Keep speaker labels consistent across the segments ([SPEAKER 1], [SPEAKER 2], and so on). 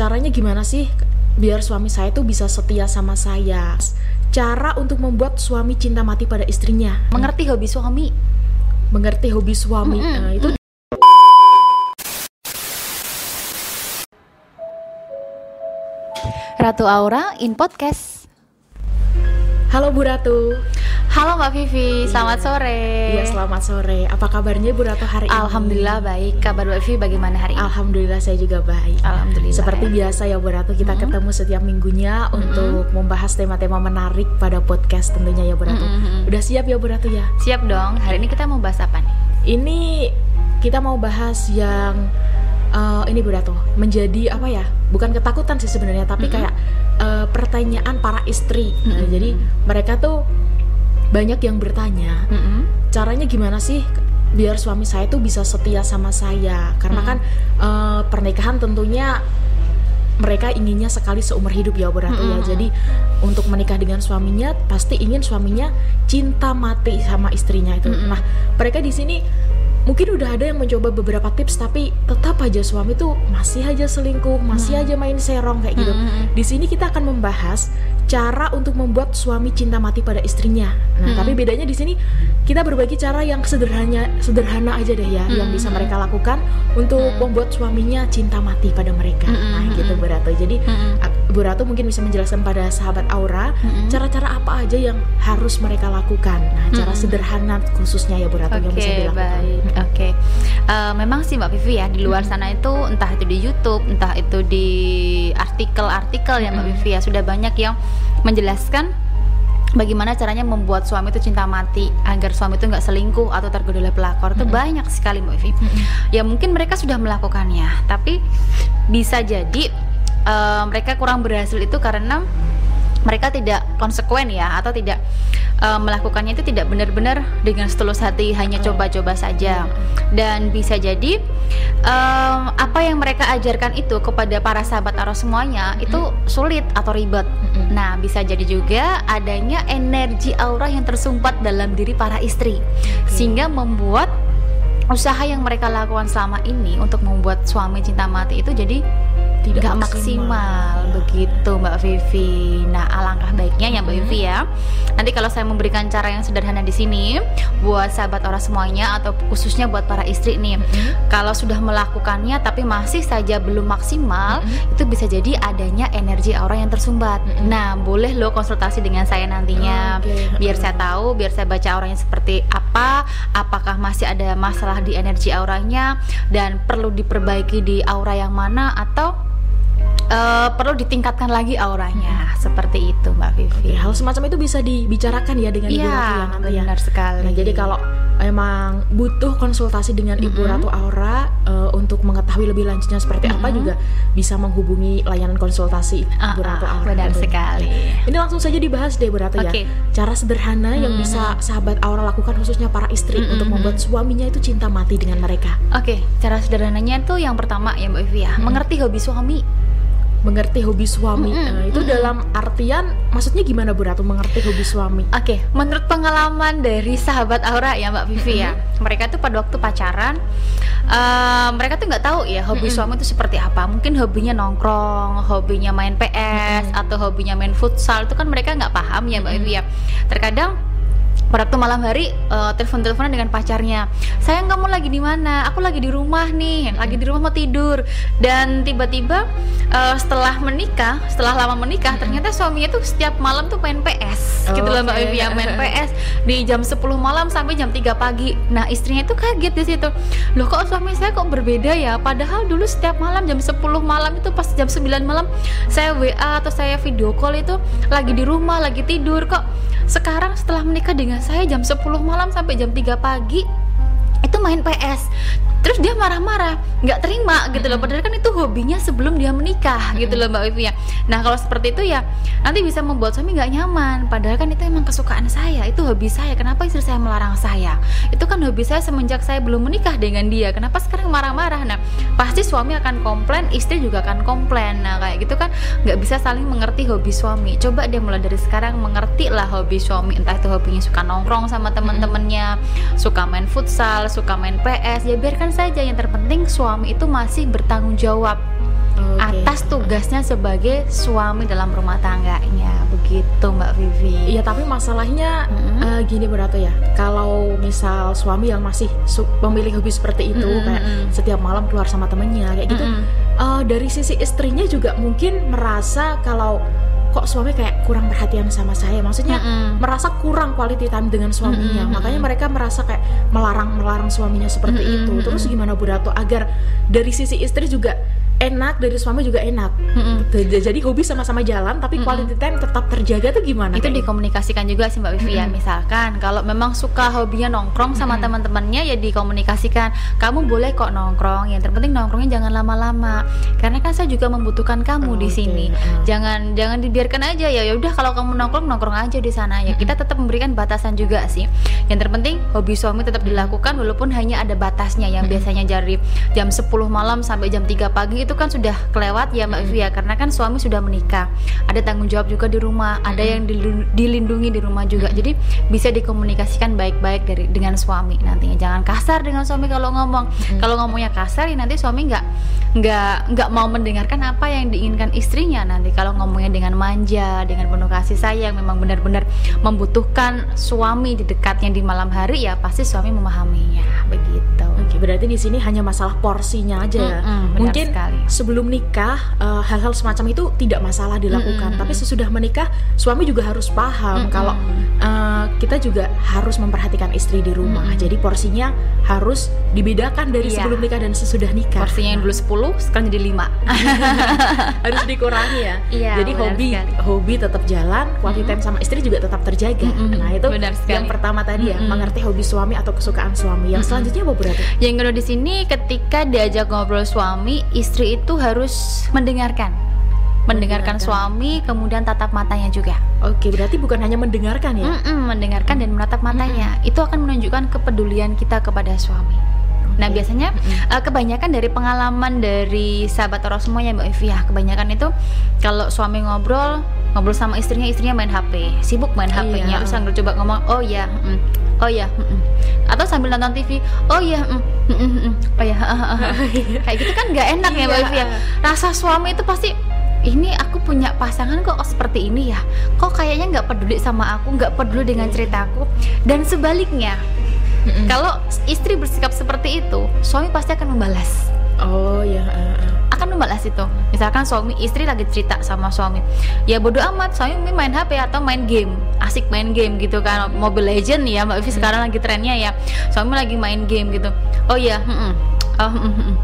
[SPEAKER 1] caranya gimana sih biar suami saya tuh bisa setia sama saya? Cara untuk membuat suami cinta mati pada istrinya.
[SPEAKER 2] Mengerti hobi suami.
[SPEAKER 1] Mengerti hobi suami.
[SPEAKER 2] Mm-mm.
[SPEAKER 1] Nah, itu
[SPEAKER 2] Ratu Aura in podcast.
[SPEAKER 1] Halo Bu Ratu.
[SPEAKER 2] Halo Mbak Vivi, selamat sore.
[SPEAKER 1] Iya, selamat sore. Apa kabarnya Bu Ratu hari ini?
[SPEAKER 2] Alhamdulillah baik. Kabar Mbak Vivi bagaimana hari ini?
[SPEAKER 1] Alhamdulillah saya juga baik.
[SPEAKER 2] Alhamdulillah.
[SPEAKER 1] Seperti
[SPEAKER 2] ya.
[SPEAKER 1] biasa ya Bu Ratu, kita
[SPEAKER 2] Mm-mm.
[SPEAKER 1] ketemu setiap minggunya untuk membahas tema-tema menarik pada podcast tentunya ya Bu Ratu.
[SPEAKER 2] Mm-mm.
[SPEAKER 1] Udah siap ya Bu Ratu ya?
[SPEAKER 2] Siap dong. Hari ini kita mau bahas apa nih?
[SPEAKER 1] Ini kita mau bahas yang eh, ini Bu Ratu, menjadi apa ya? Bukan ketakutan sih sebenarnya, tapi
[SPEAKER 2] Mm-mm.
[SPEAKER 1] kayak eh, pertanyaan para istri. Nah,
[SPEAKER 2] Mm-mm.
[SPEAKER 1] jadi mereka tuh banyak yang bertanya,
[SPEAKER 2] Mm-mm.
[SPEAKER 1] caranya gimana sih biar suami saya tuh bisa setia sama saya? Karena
[SPEAKER 2] Hmm.
[SPEAKER 1] kan eh, pernikahan tentunya mereka inginnya sekali seumur hidup ya Bu Ratu ya. Jadi untuk menikah dengan suaminya pasti ingin suaminya cinta mati sama istrinya itu.
[SPEAKER 2] Mm-mm.
[SPEAKER 1] Nah, mereka di sini mungkin udah ada yang mencoba beberapa tips tapi tetap aja suami tuh masih aja selingkuh, masih
[SPEAKER 2] Mm.
[SPEAKER 1] aja main serong kayak gitu.
[SPEAKER 2] Mm-mm.
[SPEAKER 1] Di sini kita akan membahas cara untuk membuat suami cinta mati pada istrinya. Nah,
[SPEAKER 2] Mm-mm.
[SPEAKER 1] tapi bedanya di sini kita berbagi cara yang sederhana sederhana aja deh ya yang bisa
[SPEAKER 2] Mm-mm.
[SPEAKER 1] mereka lakukan untuk
[SPEAKER 2] Mm-mm.
[SPEAKER 1] membuat suaminya cinta mati pada mereka.
[SPEAKER 2] Mm-mm.
[SPEAKER 1] Nah, gitu Bu Ratu. Jadi Bu Ratu mungkin bisa menjelaskan pada sahabat Aura cara-cara apa aja yang harus mereka lakukan. Nah, cara
[SPEAKER 2] Mm-mm.
[SPEAKER 1] sederhana khususnya ya Bu Ratu yang bisa dilakukan.
[SPEAKER 2] baik, oke. Eh, memang sih Mbak Vivi ya di luar sana itu entah itu di YouTube, entah itu di artikel-artikel ya Mbak. Vivi ya sudah banyak yang menjelaskan bagaimana caranya membuat suami itu cinta mati agar suami itu nggak selingkuh atau tergoda oleh pelakor itu banyak sekali Mbak Vivi. Ya mungkin mereka sudah melakukannya, tapi bisa jadi eh, mereka kurang berhasil itu karena mereka tidak konsekuen ya atau tidak eh, melakukannya itu tidak benar-benar dengan setulus hati hanya
[SPEAKER 1] Oh.
[SPEAKER 2] coba-coba saja. Dan bisa jadi em, apa yang mereka ajarkan itu kepada para sahabat aros semuanya itu sulit atau ribet. Nah bisa jadi juga adanya energi aura yang tersumbat dalam diri para istri. Sehingga membuat usaha yang mereka lakukan selama ini untuk membuat suami cinta mati itu jadi
[SPEAKER 1] Tidak
[SPEAKER 2] nggak maksimal,
[SPEAKER 1] Ya.
[SPEAKER 2] begitu Mbak Vivi. Nah alangkah baiknya ya Mbak
[SPEAKER 1] Mhm.
[SPEAKER 2] Vivi ya. Nanti kalau saya memberikan cara yang sederhana di sini buat sahabat orang semuanya atau khususnya buat para istri nih,
[SPEAKER 1] Mm-mm.
[SPEAKER 2] kalau sudah melakukannya tapi masih saja belum maksimal,
[SPEAKER 1] Mm-mm.
[SPEAKER 2] itu bisa jadi adanya energi aura yang tersumbat.
[SPEAKER 1] Mhm.
[SPEAKER 2] Nah boleh lo konsultasi dengan saya nantinya
[SPEAKER 1] Oke.
[SPEAKER 2] biar saya tahu, biar saya baca auranya seperti apa, apakah masih ada masalah di energi auranya dan perlu diperbaiki di aura yang mana atau eh, perlu ditingkatkan lagi auranya seperti itu Mbak Vivi.
[SPEAKER 1] hal semacam itu bisa dibicarakan ya dengan Ibu Ratu ya
[SPEAKER 2] Iya,
[SPEAKER 1] nanti ya.
[SPEAKER 2] benar sekali.
[SPEAKER 1] Nah, jadi kalau emang butuh konsultasi dengan Ibu
[SPEAKER 2] Mm-mm.
[SPEAKER 1] Ratu Aura eh, untuk mengetahui lebih lanjutnya seperti apa
[SPEAKER 2] Mm-mm.
[SPEAKER 1] juga bisa menghubungi layanan konsultasi
[SPEAKER 2] Ah,
[SPEAKER 1] Ibu Ratu
[SPEAKER 2] ah,
[SPEAKER 1] Aura.
[SPEAKER 2] benar sekali.
[SPEAKER 1] Ini langsung saja dibahas deh Bu Ratu ya.
[SPEAKER 2] Oke.
[SPEAKER 1] Cara sederhana yang
[SPEAKER 2] Mm-mm.
[SPEAKER 1] bisa sahabat Aura lakukan khususnya para istri
[SPEAKER 2] Mm-mm.
[SPEAKER 1] untuk membuat suaminya itu cinta mati dengan mereka.
[SPEAKER 2] Oke, cara sederhananya itu yang pertama ya Mbak Vivi ya,
[SPEAKER 1] Mm-mm.
[SPEAKER 2] mengerti hobi suami.
[SPEAKER 1] Mengerti hobi suami.
[SPEAKER 2] Mm-mm.
[SPEAKER 1] Nah, itu dalam artian maksudnya gimana Bu Ratu mengerti hobi suami?
[SPEAKER 2] Oke, menurut pengalaman dari sahabat Aura ya Mbak Vivi ya, mereka tuh pada waktu pacaran, eh, mereka tuh nggak tahu ya hobi
[SPEAKER 1] Mm-mm.
[SPEAKER 2] suami itu seperti apa. Mungkin hobinya nongkrong, hobinya main PS
[SPEAKER 1] Mm-mm.
[SPEAKER 2] atau hobinya main futsal itu kan mereka nggak paham ya Mbak
[SPEAKER 1] Mm-mm.
[SPEAKER 2] Vivi ya. Terkadang pada waktu malam hari eh, telepon-teleponan dengan pacarnya. Sayang kamu lagi di mana? Aku lagi di rumah nih. Lagi di rumah mau tidur. Dan tiba-tiba eh, setelah menikah setelah lama menikah ternyata suaminya tuh setiap malam tuh main PS gitu loh mbak
[SPEAKER 1] Oke.
[SPEAKER 2] Vivi ya main PS di jam 10 malam sampai jam 3 pagi. Nah istrinya itu kaget di situ. Loh kok suami saya kok berbeda ya? Padahal dulu setiap malam jam 10 malam itu pas jam 9 malam saya WA atau saya video call itu lagi di rumah lagi tidur. Kok sekarang setelah menikah dengan saya jam 10 malam sampai jam 3 pagi. Itu main PS terus dia marah-marah nggak terima gitu loh. Padahal kan itu hobinya sebelum dia menikah gitu loh mbak Vivi ya. Nah kalau seperti itu ya nanti bisa membuat suami nggak nyaman. Padahal kan itu emang kesukaan saya itu hobi saya. Kenapa istri saya melarang saya? Itu kan hobi saya semenjak saya belum menikah dengan dia. Kenapa sekarang marah-marah? Nah pasti suami akan komplain istri juga akan komplain. Nah kayak gitu kan nggak bisa saling mengerti hobi suami. Coba dia mulai dari sekarang mengerti lah hobi suami. Entah itu hobinya suka nongkrong sama teman-temannya suka main futsal suka main PS ya biarkan saja yang terpenting suami itu masih bertanggung jawab
[SPEAKER 1] Oke.
[SPEAKER 2] atas tugas tugasnya sebagai suami dalam rumah tangganya begitu Mbak Vivi
[SPEAKER 1] Iya tapi masalahnya
[SPEAKER 2] Mm-mm.
[SPEAKER 1] eh, gini berarti ya kalau misal suami yang masih memilih hobi seperti itu
[SPEAKER 2] Mm-mm,
[SPEAKER 1] kayak setiap malam keluar sama temennya kayak gitu
[SPEAKER 2] Mm-mm.
[SPEAKER 1] eh, dari sisi istrinya juga mungkin merasa kalau kok suami kayak kurang perhatian sama saya? Maksudnya
[SPEAKER 2] Mm-mm.
[SPEAKER 1] merasa kurang quality time dengan suaminya.
[SPEAKER 2] Mm-mm,
[SPEAKER 1] makanya
[SPEAKER 2] mm-mm.
[SPEAKER 1] mereka merasa kayak melarang melarang suaminya seperti
[SPEAKER 2] Mm-mm,
[SPEAKER 1] itu. Terus gimana Bu Dato? Agar dari sisi istri juga enak dari suami juga enak
[SPEAKER 2] Mm-mm.
[SPEAKER 1] J- jadi hobi sama-sama jalan tapi
[SPEAKER 2] Mm-mm.
[SPEAKER 1] quality time tetap terjaga tuh gimana
[SPEAKER 2] itu
[SPEAKER 1] kayaknya?
[SPEAKER 2] dikomunikasikan juga sih Mbak Vivi ya
[SPEAKER 1] Mm-mm.
[SPEAKER 2] misalkan kalau memang suka hobinya nongkrong sama
[SPEAKER 1] Mm-mm.
[SPEAKER 2] teman-temannya ya dikomunikasikan kamu boleh kok nongkrong yang terpenting nongkrongnya jangan lama-lama karena kan saya juga membutuhkan kamu di
[SPEAKER 1] Oke,
[SPEAKER 2] sini
[SPEAKER 1] ah.
[SPEAKER 2] jangan jangan dibiarkan aja ya ya udah kalau kamu nongkrong nongkrong aja di sana ya kita tetap memberikan batasan juga sih yang terpenting hobi suami tetap dilakukan walaupun hanya ada batasnya yang biasanya dari jam 10 malam sampai jam 3 pagi itu kan sudah kelewat ya Mbak Vivi ya. Karena kan suami sudah menikah. Ada tanggung jawab juga di rumah ada yang dilindungi di rumah juga. Jadi bisa dikomunikasikan baik-baik dari dengan suami nantinya. Jangan kasar dengan suami kalau ngomong. Kalau ngomongnya kasar ya nanti suami nggak nggak nggak mau mendengarkan apa yang diinginkan istrinya nanti. Kalau ngomongnya dengan manja dengan penuh kasih sayang memang benar-benar membutuhkan suami di dekatnya di malam hari ya pasti suami memahaminya. Begitu.
[SPEAKER 1] Oke, berarti di sini hanya masalah porsinya aja ya.
[SPEAKER 2] Mm-mm, benar
[SPEAKER 1] Mungkin
[SPEAKER 2] sekali.
[SPEAKER 1] Sebelum nikah eh, hal-hal semacam itu tidak masalah dilakukan,
[SPEAKER 2] Mm-mm.
[SPEAKER 1] tapi sesudah menikah suami juga harus paham
[SPEAKER 2] Mm-mm.
[SPEAKER 1] kalau eh, kita juga harus memperhatikan istri di rumah.
[SPEAKER 2] Mm-mm.
[SPEAKER 1] Jadi porsinya harus dibedakan dari
[SPEAKER 2] Iya.
[SPEAKER 1] sebelum nikah dan sesudah nikah.
[SPEAKER 2] porsinya yang dulu 10 sekarang jadi 5
[SPEAKER 1] harus dikurangi ya.
[SPEAKER 2] Iya,
[SPEAKER 1] Jadi hobi
[SPEAKER 2] sekali.
[SPEAKER 1] hobi tetap jalan, quality time sama istri juga tetap terjaga.
[SPEAKER 2] Mm-mm,
[SPEAKER 1] Nah, itu
[SPEAKER 2] benar sekali.
[SPEAKER 1] yang pertama tadi ya,
[SPEAKER 2] Mm-mm.
[SPEAKER 1] mengerti hobi suami atau kesukaan suami. Yang
[SPEAKER 2] Mm-mm.
[SPEAKER 1] selanjutnya apa berarti?
[SPEAKER 2] Yang kedua di sini ketika diajak ngobrol suami, istri itu harus mendengarkan. Mendengarkan
[SPEAKER 1] Mendengarkan.
[SPEAKER 2] suami, kemudian tatap matanya juga.
[SPEAKER 1] Oke, berarti bukan hanya mendengarkan ya.
[SPEAKER 2] Mm-mm, mendengarkan dan menatap matanya. Itu akan menunjukkan kepedulian kita kepada suami. Nah,
[SPEAKER 1] Oke.
[SPEAKER 2] biasanya
[SPEAKER 1] Mm-mm.
[SPEAKER 2] eh, kebanyakan dari pengalaman dari sahabat orang semuanya Mbak Evi ya, kebanyakan itu kalau suami ngobrol, ngobrol sama istrinya, istrinya main HP, sibuk main HP-nya,
[SPEAKER 1] Iya.
[SPEAKER 2] sambil coba ngomong, "Oh ya, mm, oh ya." mm, mm." Atau sambil nonton TV, "Oh ya, mm, mm, mm, mm, oh ya." Kayak gitu kan nggak enak ya Mbak
[SPEAKER 1] Iya.
[SPEAKER 2] Ya. Rasa suami itu pasti ini aku punya pasangan kok seperti ini ya kok kayaknya nggak peduli sama aku nggak peduli dengan ceritaku dan sebaliknya
[SPEAKER 1] Mm-mm.
[SPEAKER 2] kalau istri bersikap seperti itu suami pasti akan membalas
[SPEAKER 1] Oh ya.
[SPEAKER 2] Akan membalas itu misalkan suami istri lagi cerita sama suami ya bodoh amat suami main HP atau main game asik main game gitu kan Mobile Legend ya Mbak Vivi sekarang lagi trennya ya suami lagi main game gitu oh ya mm-mm. Oh, mm, mm, mm.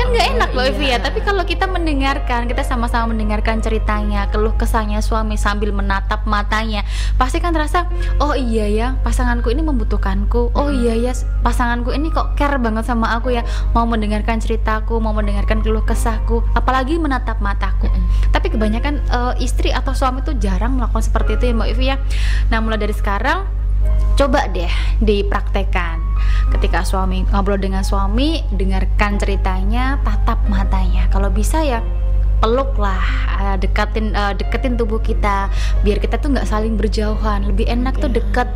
[SPEAKER 2] Kan nggak enak Mbak Vivi ya.
[SPEAKER 1] Iya.
[SPEAKER 2] tapi kalau kita mendengarkan kita sama-sama mendengarkan ceritanya keluh kesahnya suami sambil menatap matanya pasti kan terasa oh iya ya pasanganku ini membutuhkanku. Oh iya ya pasanganku ini kok care banget sama aku ya. Mau mendengarkan ceritaku mau mendengarkan keluh kesahku apalagi menatap mataku. Tapi kebanyakan eh, istri atau suami tuh jarang melakukan seperti itu ya Mbak Ivi ya. Nah mulai dari sekarang coba deh dipraktekkan ketika suami ngobrol dengan suami dengarkan ceritanya tatap matanya. Kalau bisa ya peluk lah eh, dekatin eh, deketin tubuh kita biar kita tuh nggak saling berjauhan lebih enak tuh
[SPEAKER 1] Iya.
[SPEAKER 2] deket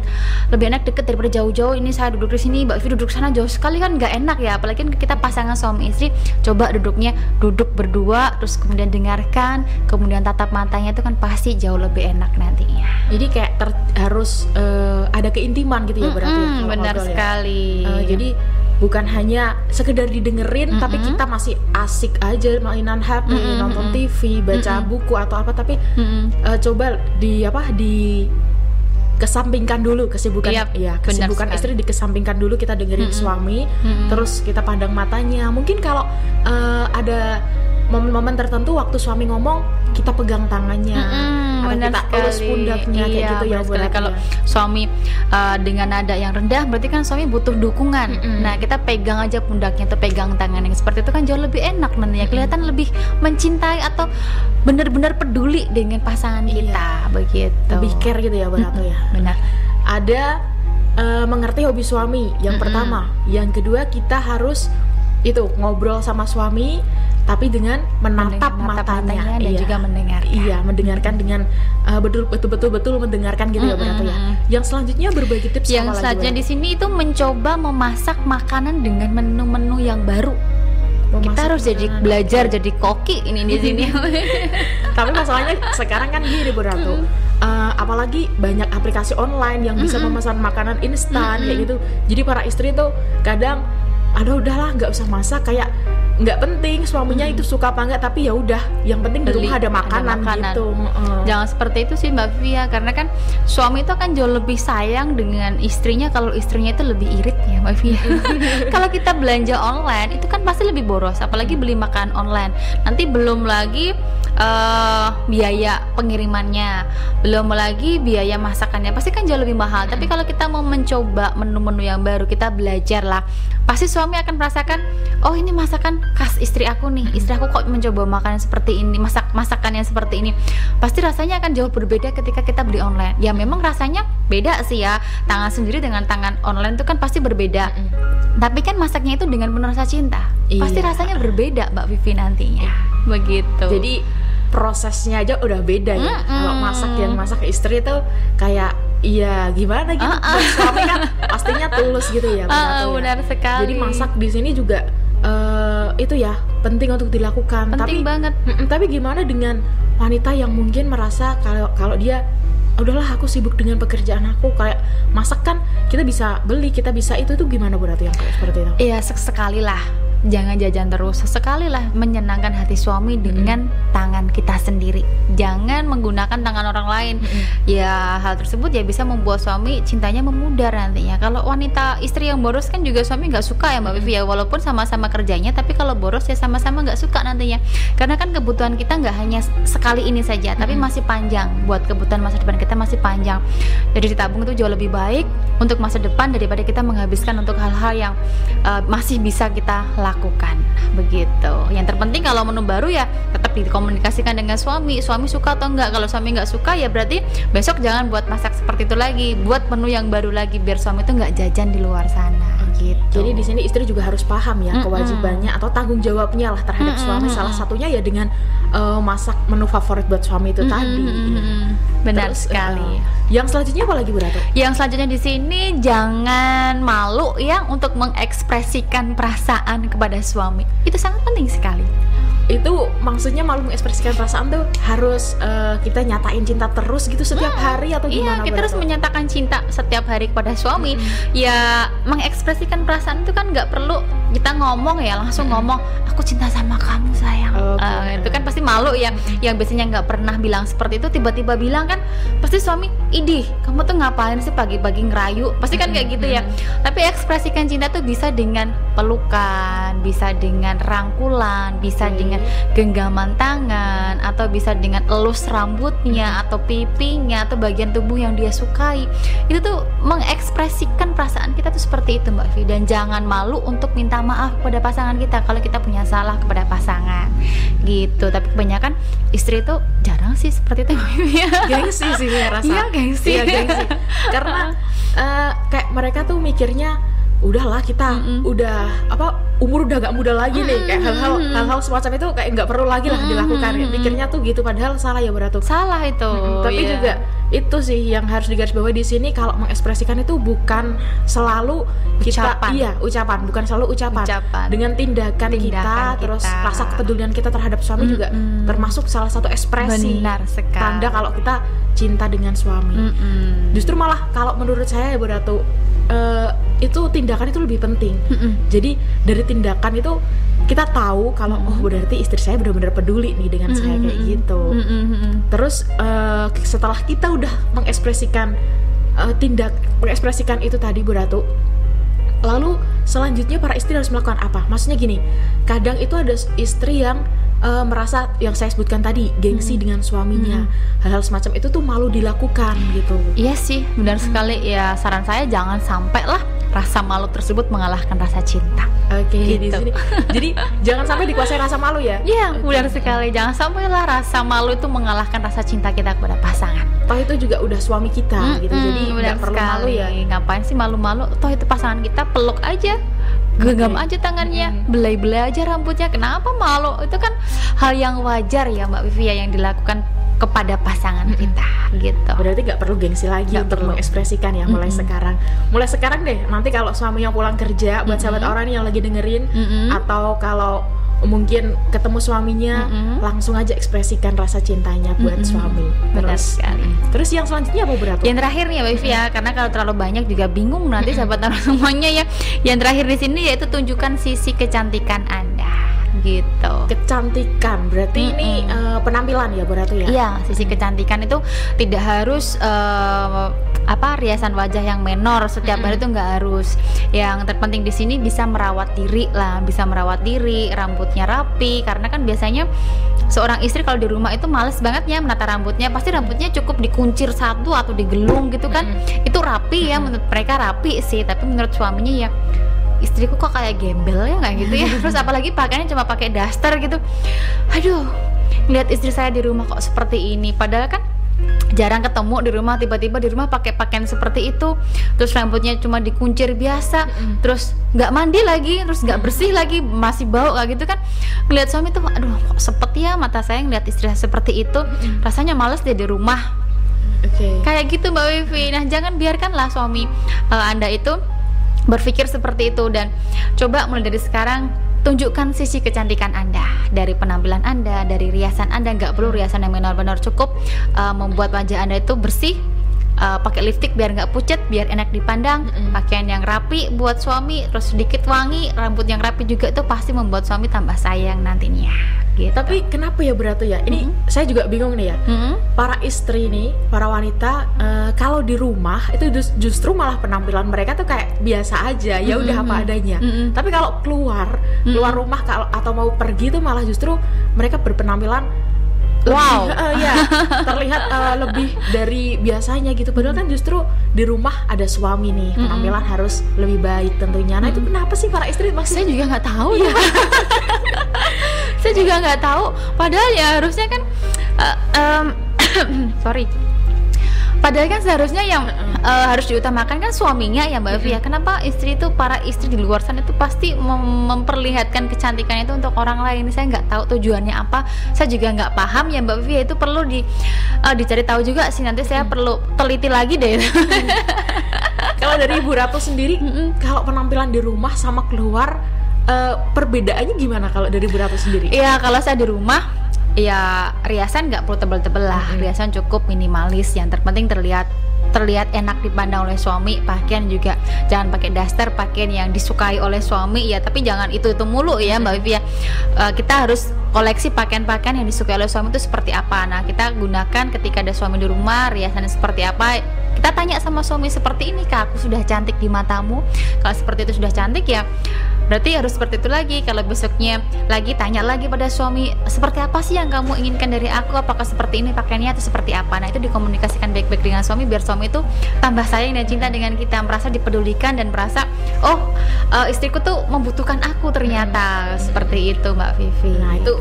[SPEAKER 2] lebih enak deket daripada jauh-jauh ini saya duduk di sini mbak Vivi duduk sana jauh sekali kan nggak enak ya apalagi kan kita pasangan suami istri coba duduknya duduk berdua terus kemudian dengarkan kemudian tatap matanya itu kan pasti jauh lebih enak nantinya
[SPEAKER 1] Jadi kayak ter- harus eh, ada keintiman gitu ya berarti. ya,
[SPEAKER 2] Mm-mm,
[SPEAKER 1] kalau
[SPEAKER 2] benar
[SPEAKER 1] ya.
[SPEAKER 2] sekali
[SPEAKER 1] Eh, jadi bukan hanya sekedar didengerin tapi
[SPEAKER 2] Mm-mm.
[SPEAKER 1] kita masih asik aja mainan HP,
[SPEAKER 2] Mm-mm,
[SPEAKER 1] nonton
[SPEAKER 2] mm-mm.
[SPEAKER 1] TV, baca
[SPEAKER 2] Mm-mm.
[SPEAKER 1] buku atau apa tapi
[SPEAKER 2] Mm-mm.
[SPEAKER 1] eh, coba di apa di kesampingkan dulu kesibukan
[SPEAKER 2] Yap,
[SPEAKER 1] ya
[SPEAKER 2] benar
[SPEAKER 1] kesibukan
[SPEAKER 2] sekali.
[SPEAKER 1] istri dikesampingkan dulu kita dengerin
[SPEAKER 2] Mm-mm.
[SPEAKER 1] suami
[SPEAKER 2] Mm-mm.
[SPEAKER 1] terus kita pandang matanya mungkin kalau eh, ada momen-momen tertentu waktu suami ngomong kita pegang tangannya
[SPEAKER 2] Mm-mm,
[SPEAKER 1] atau
[SPEAKER 2] benar
[SPEAKER 1] kita elus
[SPEAKER 2] sekali.
[SPEAKER 1] pundaknya kayak
[SPEAKER 2] Iya,
[SPEAKER 1] gitu ya
[SPEAKER 2] sekali. kalau suami uh, dengan nada yang rendah berarti kan suami butuh dukungan
[SPEAKER 1] Mm-mm.
[SPEAKER 2] nah kita pegang aja pundaknya atau pegang tangannya seperti itu kan jauh lebih enak nantinya kelihatan lebih mencintai atau benar-benar peduli dengan pasangan
[SPEAKER 1] Iya.
[SPEAKER 2] kita begitu
[SPEAKER 1] lebih care gitu ya berarti ya
[SPEAKER 2] benar
[SPEAKER 1] ada eh, mengerti hobi suami yang
[SPEAKER 2] Mm-mm.
[SPEAKER 1] pertama yang kedua kita harus itu ngobrol sama suami tapi dengan menatap
[SPEAKER 2] Mendengar-
[SPEAKER 1] matanya,
[SPEAKER 2] dan
[SPEAKER 1] Iya.
[SPEAKER 2] juga mendengarkan.
[SPEAKER 1] Iya mendengarkan dengan eh, betul betul betul betul mendengarkan gitu ya berarti ya. Yang selanjutnya berbagi tips
[SPEAKER 2] yang selanjutnya di sini itu mencoba memasak makanan dengan menu-menu yang baru. Kita
[SPEAKER 1] Memasak
[SPEAKER 2] harus jadi belajar jadi koki ini di sini.
[SPEAKER 1] Tapi masalahnya sekarang kan gini Bu Ratu. Eh, apalagi banyak aplikasi online yang bisa memesan makanan instan kayak gitu. Jadi para istri tuh kadang aduh udahlah nggak usah masak. Kayak nggak penting suaminya itu suka apa enggak tapi ya udah yang penting di
[SPEAKER 2] Beli,
[SPEAKER 1] rumah ada
[SPEAKER 2] ada
[SPEAKER 1] makanan,
[SPEAKER 2] makanan.
[SPEAKER 1] gitu. Heeh.
[SPEAKER 2] Jangan seperti itu sih Mbak Via karena kan suami itu akan jauh lebih sayang dengan istrinya kalau istrinya itu lebih irit ya Mbak Via. kalau kita belanja online itu kan pasti lebih boros apalagi beli makan online. Nanti belum lagi eh, biaya pengirimannya, belum lagi biaya masakannya pasti kan jauh lebih mahal. Tapi kalau kita mau mencoba menu-menu yang baru kita belajar lah, pasti suami akan merasakan oh ini masakan khas istri aku nih. Istri aku kok mencoba makanan seperti ini, masak masakan yang seperti ini. Pasti rasanya akan jauh berbeda ketika kita beli online. Ya memang rasanya beda sih ya. Tangan sendiri dengan tangan online itu kan pasti berbeda. Tapi kan masaknya itu dengan penuh rasa cinta. Pasti
[SPEAKER 1] Iya.
[SPEAKER 2] rasanya berbeda Mbak Vivi nantinya. Begitu.
[SPEAKER 1] Jadi prosesnya aja udah beda ya.
[SPEAKER 2] Mm-mm.
[SPEAKER 1] Kalau masak yang masak istri tuh kayak iya gimana gitu. Buat suami kan pastinya tulus gitu ya.
[SPEAKER 2] Ah,
[SPEAKER 1] Ratu ya.
[SPEAKER 2] benar sekali.
[SPEAKER 1] Jadi masak di sini juga itu ya penting untuk dilakukan.
[SPEAKER 2] penting
[SPEAKER 1] tapi
[SPEAKER 2] banget.
[SPEAKER 1] Tapi gimana dengan wanita yang mungkin merasa kalau kalau dia udahlah aku sibuk dengan pekerjaan aku kayak masak kan kita bisa beli kita bisa itu tuh gimana Bu Ratu yang seperti itu?
[SPEAKER 2] Iya sek- sekali lah jangan jajan terus. Sesekali lah menyenangkan hati suami dengan tangan kita sendiri. Jangan menggunakan tangan orang lain. Ya hal tersebut ya bisa membuat suami cintanya memudar nantinya. Kalau wanita istri yang boros kan juga suami nggak suka ya mbak Vivi ya. Walaupun sama-sama kerjanya tapi kalau boros ya sama-sama nggak suka nantinya. Karena kan kebutuhan kita nggak hanya sekali ini saja tapi masih panjang. Buat kebutuhan masa depan kita masih panjang. Jadi ditabung itu jauh lebih baik untuk masa depan daripada kita menghabiskan untuk hal-hal yang uh, masih bisa kita lakukan begitu. Yang terpenting kalau menu baru ya tetap dikomunikasikan dengan suami. Suami suka atau enggak? Kalau suami nggak suka ya berarti besok jangan buat masak seperti itu lagi. Buat menu yang baru lagi biar suami itu nggak jajan di luar sana gitu
[SPEAKER 1] Jadi di sini istri juga harus paham ya
[SPEAKER 2] Mm-mm.
[SPEAKER 1] kewajibannya atau tanggung jawabnya lah terhadap
[SPEAKER 2] Mm-mm,
[SPEAKER 1] suami.
[SPEAKER 2] mm-mm.
[SPEAKER 1] Salah satunya ya dengan eh, masak menu favorit buat suami itu
[SPEAKER 2] Mm-mm,
[SPEAKER 1] tadi.
[SPEAKER 2] mm-mm. benar
[SPEAKER 1] Terus,
[SPEAKER 2] sekali
[SPEAKER 1] eh, yang selanjutnya apa lagi Bu Ratu?
[SPEAKER 2] Yang selanjutnya di sini jangan malu ya untuk mengekspresikan perasaan kepada suami. Itu sangat penting sekali.
[SPEAKER 1] Itu maksudnya malu mengekspresikan perasaan tuh harus eh, kita nyatain cinta terus gitu setiap hari atau
[SPEAKER 2] Iya,
[SPEAKER 1] gimana?
[SPEAKER 2] kita
[SPEAKER 1] Bu
[SPEAKER 2] harus menyatakan cinta setiap hari kepada suami. Ya, mengekspresikan perasaan itu kan nggak perlu kita ngomong ya langsung ngomong aku cinta sama kamu sayang.
[SPEAKER 1] Oke.
[SPEAKER 2] Eh, itu kan pasti malu ya. Yang biasanya nggak pernah bilang seperti itu tiba-tiba bilang kan pasti suami, idih kamu tuh ngapain sih pagi-pagi ngerayu? Pasti kan kayak gitu ya. Tapi ekspresikan cinta tuh bisa dengan pelukan, bisa dengan rangkulan, bisa
[SPEAKER 1] Oke.
[SPEAKER 2] dengan genggaman tangan atau bisa dengan elus rambutnya atau pipinya atau bagian tubuh yang dia sukai itu tuh mengekspresikan perasaan kita tuh seperti itu mbak Vi dan jangan malu untuk minta maaf kepada pasangan kita kalau kita punya salah kepada pasangan gitu tapi kebanyakan istri itu jarang sih seperti itu Mbak Vi ya.
[SPEAKER 1] gengsi sih saya rasa.
[SPEAKER 2] Iya, gengsi.
[SPEAKER 1] Iya, gengsi. Karena eh, kayak mereka tuh mikirnya udahlah kita
[SPEAKER 2] Mm-mm.
[SPEAKER 1] udah apa umur udah gak muda lagi nih kayak hal-hal hal-hal semacam itu kayak nggak perlu lagi lah dilakukan
[SPEAKER 2] Mm-mm.
[SPEAKER 1] pikirnya tuh gitu padahal salah ya beratu
[SPEAKER 2] salah itu
[SPEAKER 1] tapi
[SPEAKER 2] iya.
[SPEAKER 1] juga itu sih yang harus digarisbawahi di sini kalau mengekspresikan itu bukan selalu kita
[SPEAKER 2] Ucapan.
[SPEAKER 1] iya ucapan bukan selalu ucapan,
[SPEAKER 2] Ucapan.
[SPEAKER 1] dengan tindakan, kita,
[SPEAKER 2] Tindakan
[SPEAKER 1] terus
[SPEAKER 2] kita.
[SPEAKER 1] rasa kepedulian kita terhadap suami juga
[SPEAKER 2] Mm-mm.
[SPEAKER 1] termasuk salah satu ekspresi
[SPEAKER 2] benar sekali
[SPEAKER 1] tanda kalau kita cinta dengan suami.
[SPEAKER 2] Mm-mm.
[SPEAKER 1] Justru malah kalau menurut saya ya Bu Ratu eh, itu tindakan itu lebih penting.
[SPEAKER 2] Mm-mm.
[SPEAKER 1] Jadi dari tindakan itu kita tahu kalau oh berarti istri saya benar-benar peduli nih dengan saya kayak gitu.
[SPEAKER 2] Mm-mm.
[SPEAKER 1] Terus eh, setelah kita udah mengekspresikan eh, tindak mengekspresikan itu tadi Bu Ratu, lalu selanjutnya para istri harus melakukan apa? Maksudnya gini, kadang itu ada istri yang eh, merasa yang saya sebutkan tadi gengsi dengan suaminya, hal-hal semacam itu tuh malu dilakukan gitu.
[SPEAKER 2] Iya sih, benar sekali. Ya saran saya jangan sampai lah rasa malu tersebut mengalahkan rasa cinta.
[SPEAKER 1] Oke, di
[SPEAKER 2] Gitu.
[SPEAKER 1] sini. Jadi jangan sampai dikuasai rasa malu ya.
[SPEAKER 2] Iya,
[SPEAKER 1] Oke.
[SPEAKER 2] benar sekali. Jangan sampailah rasa malu itu mengalahkan rasa cinta kita kepada pasangan.
[SPEAKER 1] Toh itu juga udah suami kita gitu.
[SPEAKER 2] Mm-mm,
[SPEAKER 1] Jadi nggak perlu malu ya.
[SPEAKER 2] Ngapain sih malu-malu? Toh itu pasangan kita peluk aja. Genggam aja tangannya, belai-belai aja rambutnya. Kenapa malu? Itu kan hal yang wajar ya Mbak Vivi ya yang dilakukan kepada pasangan kita gitu.
[SPEAKER 1] Berarti nggak perlu gengsi lagi
[SPEAKER 2] Nggak
[SPEAKER 1] untuk
[SPEAKER 2] perlu.
[SPEAKER 1] mengekspresikan ya mulai
[SPEAKER 2] Mm-mm.
[SPEAKER 1] sekarang. Mulai sekarang deh. Nanti kalau suaminya pulang kerja, buat sahabat
[SPEAKER 2] Mm-mm.
[SPEAKER 1] orang yang lagi dengerin
[SPEAKER 2] Mm-mm.
[SPEAKER 1] atau kalau mungkin ketemu suaminya
[SPEAKER 2] Mm-mm.
[SPEAKER 1] langsung aja ekspresikan rasa cintanya buat
[SPEAKER 2] Mm-mm.
[SPEAKER 1] suami.
[SPEAKER 2] Benar
[SPEAKER 1] Terus
[SPEAKER 2] sekali.
[SPEAKER 1] mm, terus yang selanjutnya apa berat?
[SPEAKER 2] Yang terakhir nih ya, Vivi ya, karena kalau terlalu banyak juga bingung nanti sahabat taruh semuanya ya. Yang terakhir di sini yaitu tunjukkan sisi kecantikan Anda, gitu.
[SPEAKER 1] Kecantikan berarti ini
[SPEAKER 2] Mm-mm.
[SPEAKER 1] eh, penampilan ya berarti ya.
[SPEAKER 2] Iya, sisi kecantikan itu tidak harus eh, apa riasan wajah yang menor. Setiap hari itu nggak harus. Yang terpenting di sini bisa merawat diri lah, bisa merawat diri, rambutnya rapi. Karena kan biasanya seorang istri kalau di rumah itu males banget ya menata rambutnya. Pasti rambutnya cukup dikuncir satu atau digelung gitu kan. Itu rapi ya menurut mereka rapi sih. Tapi menurut suaminya ya istriku kok kayak gembel ya nggak gitu ya? Terus apalagi pakainya cuma pakai daster gitu. Aduh lihat istri saya di rumah kok seperti ini. Padahal kan jarang ketemu di rumah tiba-tiba di rumah pakai pakaian seperti itu. Terus rambutnya cuma dikuncir biasa.
[SPEAKER 1] Mm-mm.
[SPEAKER 2] terus nggak mandi lagi terus nggak bersih lagi masih bau kayak gitu kan. Ngeliat suami tuh aduh kok sepet ya mata saya ngeliat istri saya seperti itu. Rasanya males dia di rumah.
[SPEAKER 1] Oke.
[SPEAKER 2] kayak gitu Mbak Wifi. Nah, jangan biarkanlah suami eh, Anda itu berpikir seperti itu dan coba mulai dari sekarang tunjukkan sisi kecantikan Anda dari penampilan Anda, dari riasan Anda nggak perlu riasan yang benar-benar cukup eh, membuat wajah Anda itu bersih. Eh, pakai lipstick biar nggak pucat, biar enak dipandang.
[SPEAKER 1] Mm-mm.
[SPEAKER 2] Pakaian yang rapi buat suami, terus sedikit wangi, rambut yang rapi juga itu pasti membuat suami tambah sayang nantinya. Gitu.
[SPEAKER 1] Tapi kenapa ya berarti ya? Ini
[SPEAKER 2] Mm-mm.
[SPEAKER 1] saya juga bingung nih ya.
[SPEAKER 2] Mm-mm.
[SPEAKER 1] Para istri nih, para wanita eh, kalau di rumah itu jus- justru malah penampilan mereka tuh kayak biasa aja, ya udah apa adanya.
[SPEAKER 2] Mm-mm.
[SPEAKER 1] Tapi kalau keluar, keluar rumah kalau atau mau pergi tuh malah justru mereka berpenampilan
[SPEAKER 2] Wow.
[SPEAKER 1] lebih, eh, ya terlihat eh, lebih dari biasanya gitu. Padahal kan justru di rumah ada suami nih, penampilan harus lebih baik tentunya. Nah itu kenapa sih para istri
[SPEAKER 2] saya
[SPEAKER 1] maksudnya?
[SPEAKER 2] juga nggak tahu ya saya juga nggak tahu padahal ya harusnya kan eh, em, sorry padahal kan seharusnya yang eh, harus diutamakan kan suaminya ya mbak Evi ya. Kenapa istri itu para istri di luar sana itu pasti mem- memperlihatkan kecantikan itu untuk orang lain? Saya nggak tahu tujuannya apa. Saya juga nggak paham ya mbak Evi ya. Itu perlu di eh, dicari tahu juga sih. Nanti saya perlu teliti lagi deh.
[SPEAKER 1] Kalau dari Ibu Ratu sendiri,
[SPEAKER 2] Mm-mm.
[SPEAKER 1] kalau penampilan di rumah sama keluar eh, perbedaannya gimana kalau dari Ibu Ratu sendiri?
[SPEAKER 2] Iya kalau saya di rumah ya riasan nggak perlu tebel-tebel lah.
[SPEAKER 1] Mm-mm.
[SPEAKER 2] riasan cukup minimalis. Yang terpenting terlihat terlihat enak dipandang oleh suami. Pakaian juga jangan pakai daster pakaian yang disukai oleh suami. Ya tapi jangan itu itu mulu ya mbak Vivi ya Eh, kita harus koleksi pakaian-pakaian yang disukai oleh suami itu seperti apa. Nah kita gunakan ketika ada suami di rumah riasannya seperti apa kita tanya sama suami seperti ini kak aku sudah cantik di matamu. Kalau seperti itu sudah cantik ya berarti harus seperti itu lagi. Kalau besoknya lagi tanya lagi pada suami seperti apa sih yang kamu inginkan dari aku? Apakah seperti ini pakaiannya atau seperti apa? Nah itu dikomunikasikan baik-baik dengan suami biar suami itu tambah sayang dan cinta dengan kita merasa dipedulikan dan merasa oh eh, istriku tuh membutuhkan aku ternyata. Seperti itu mbak Vivi.
[SPEAKER 1] Nah itu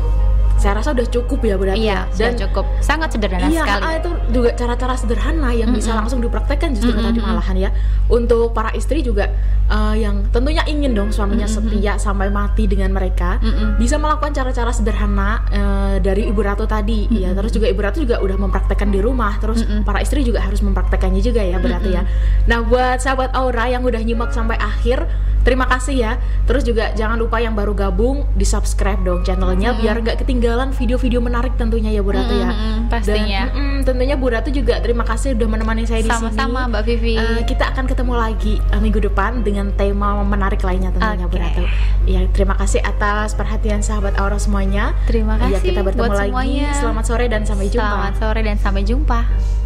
[SPEAKER 1] saya rasa udah cukup ya berarti.
[SPEAKER 2] iya
[SPEAKER 1] ya.
[SPEAKER 2] sudah cukup sangat sederhana
[SPEAKER 1] Iya,
[SPEAKER 2] sekali
[SPEAKER 1] itu juga cara-cara sederhana yang bisa
[SPEAKER 2] Mm-mm.
[SPEAKER 1] langsung dipraktekkan justru
[SPEAKER 2] Mm-mm,
[SPEAKER 1] tadi
[SPEAKER 2] mm-mm.
[SPEAKER 1] malahan ya. Untuk para istri juga eh, yang tentunya ingin dong suaminya
[SPEAKER 2] Mm-mm,
[SPEAKER 1] setia sampai mati dengan mereka,
[SPEAKER 2] Mm-mm.
[SPEAKER 1] bisa melakukan cara-cara sederhana eh, dari Ibu Ratu tadi. Ya, terus juga Ibu Ratu juga udah mempraktekkan di rumah. Terus
[SPEAKER 2] Mm-mm.
[SPEAKER 1] para istri juga harus mempraktekannya juga ya berarti ya. Nah, buat sahabat Aura yang udah nyimak sampai akhir, terima kasih ya. Terus juga jangan lupa yang baru gabung di subscribe dong channelnya biar nggak ketinggalan video-video menarik tentunya ya Bu Ratu ya.
[SPEAKER 2] Mm-mm, pastinya
[SPEAKER 1] Dan mm, tentunya Bu Ratu juga terima kasih udah menemani saya di sini.
[SPEAKER 2] sama-sama mbak Vivi
[SPEAKER 1] Eh, kita akan ketemu lagi eh, minggu depan dengan tema menarik lainnya tentunya Bu
[SPEAKER 2] Oke.
[SPEAKER 1] Ratu. Ya, terima kasih atas perhatian sahabat Aura semuanya.
[SPEAKER 2] terima
[SPEAKER 1] Ya,
[SPEAKER 2] kasih
[SPEAKER 1] kita bertemu
[SPEAKER 2] buat
[SPEAKER 1] lagi.
[SPEAKER 2] semuanya
[SPEAKER 1] Selamat sore dan sampai jumpa.
[SPEAKER 2] Selamat sore dan sampai jumpa.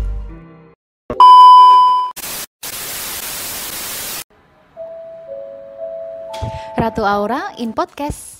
[SPEAKER 2] Ratu Aura in podcast.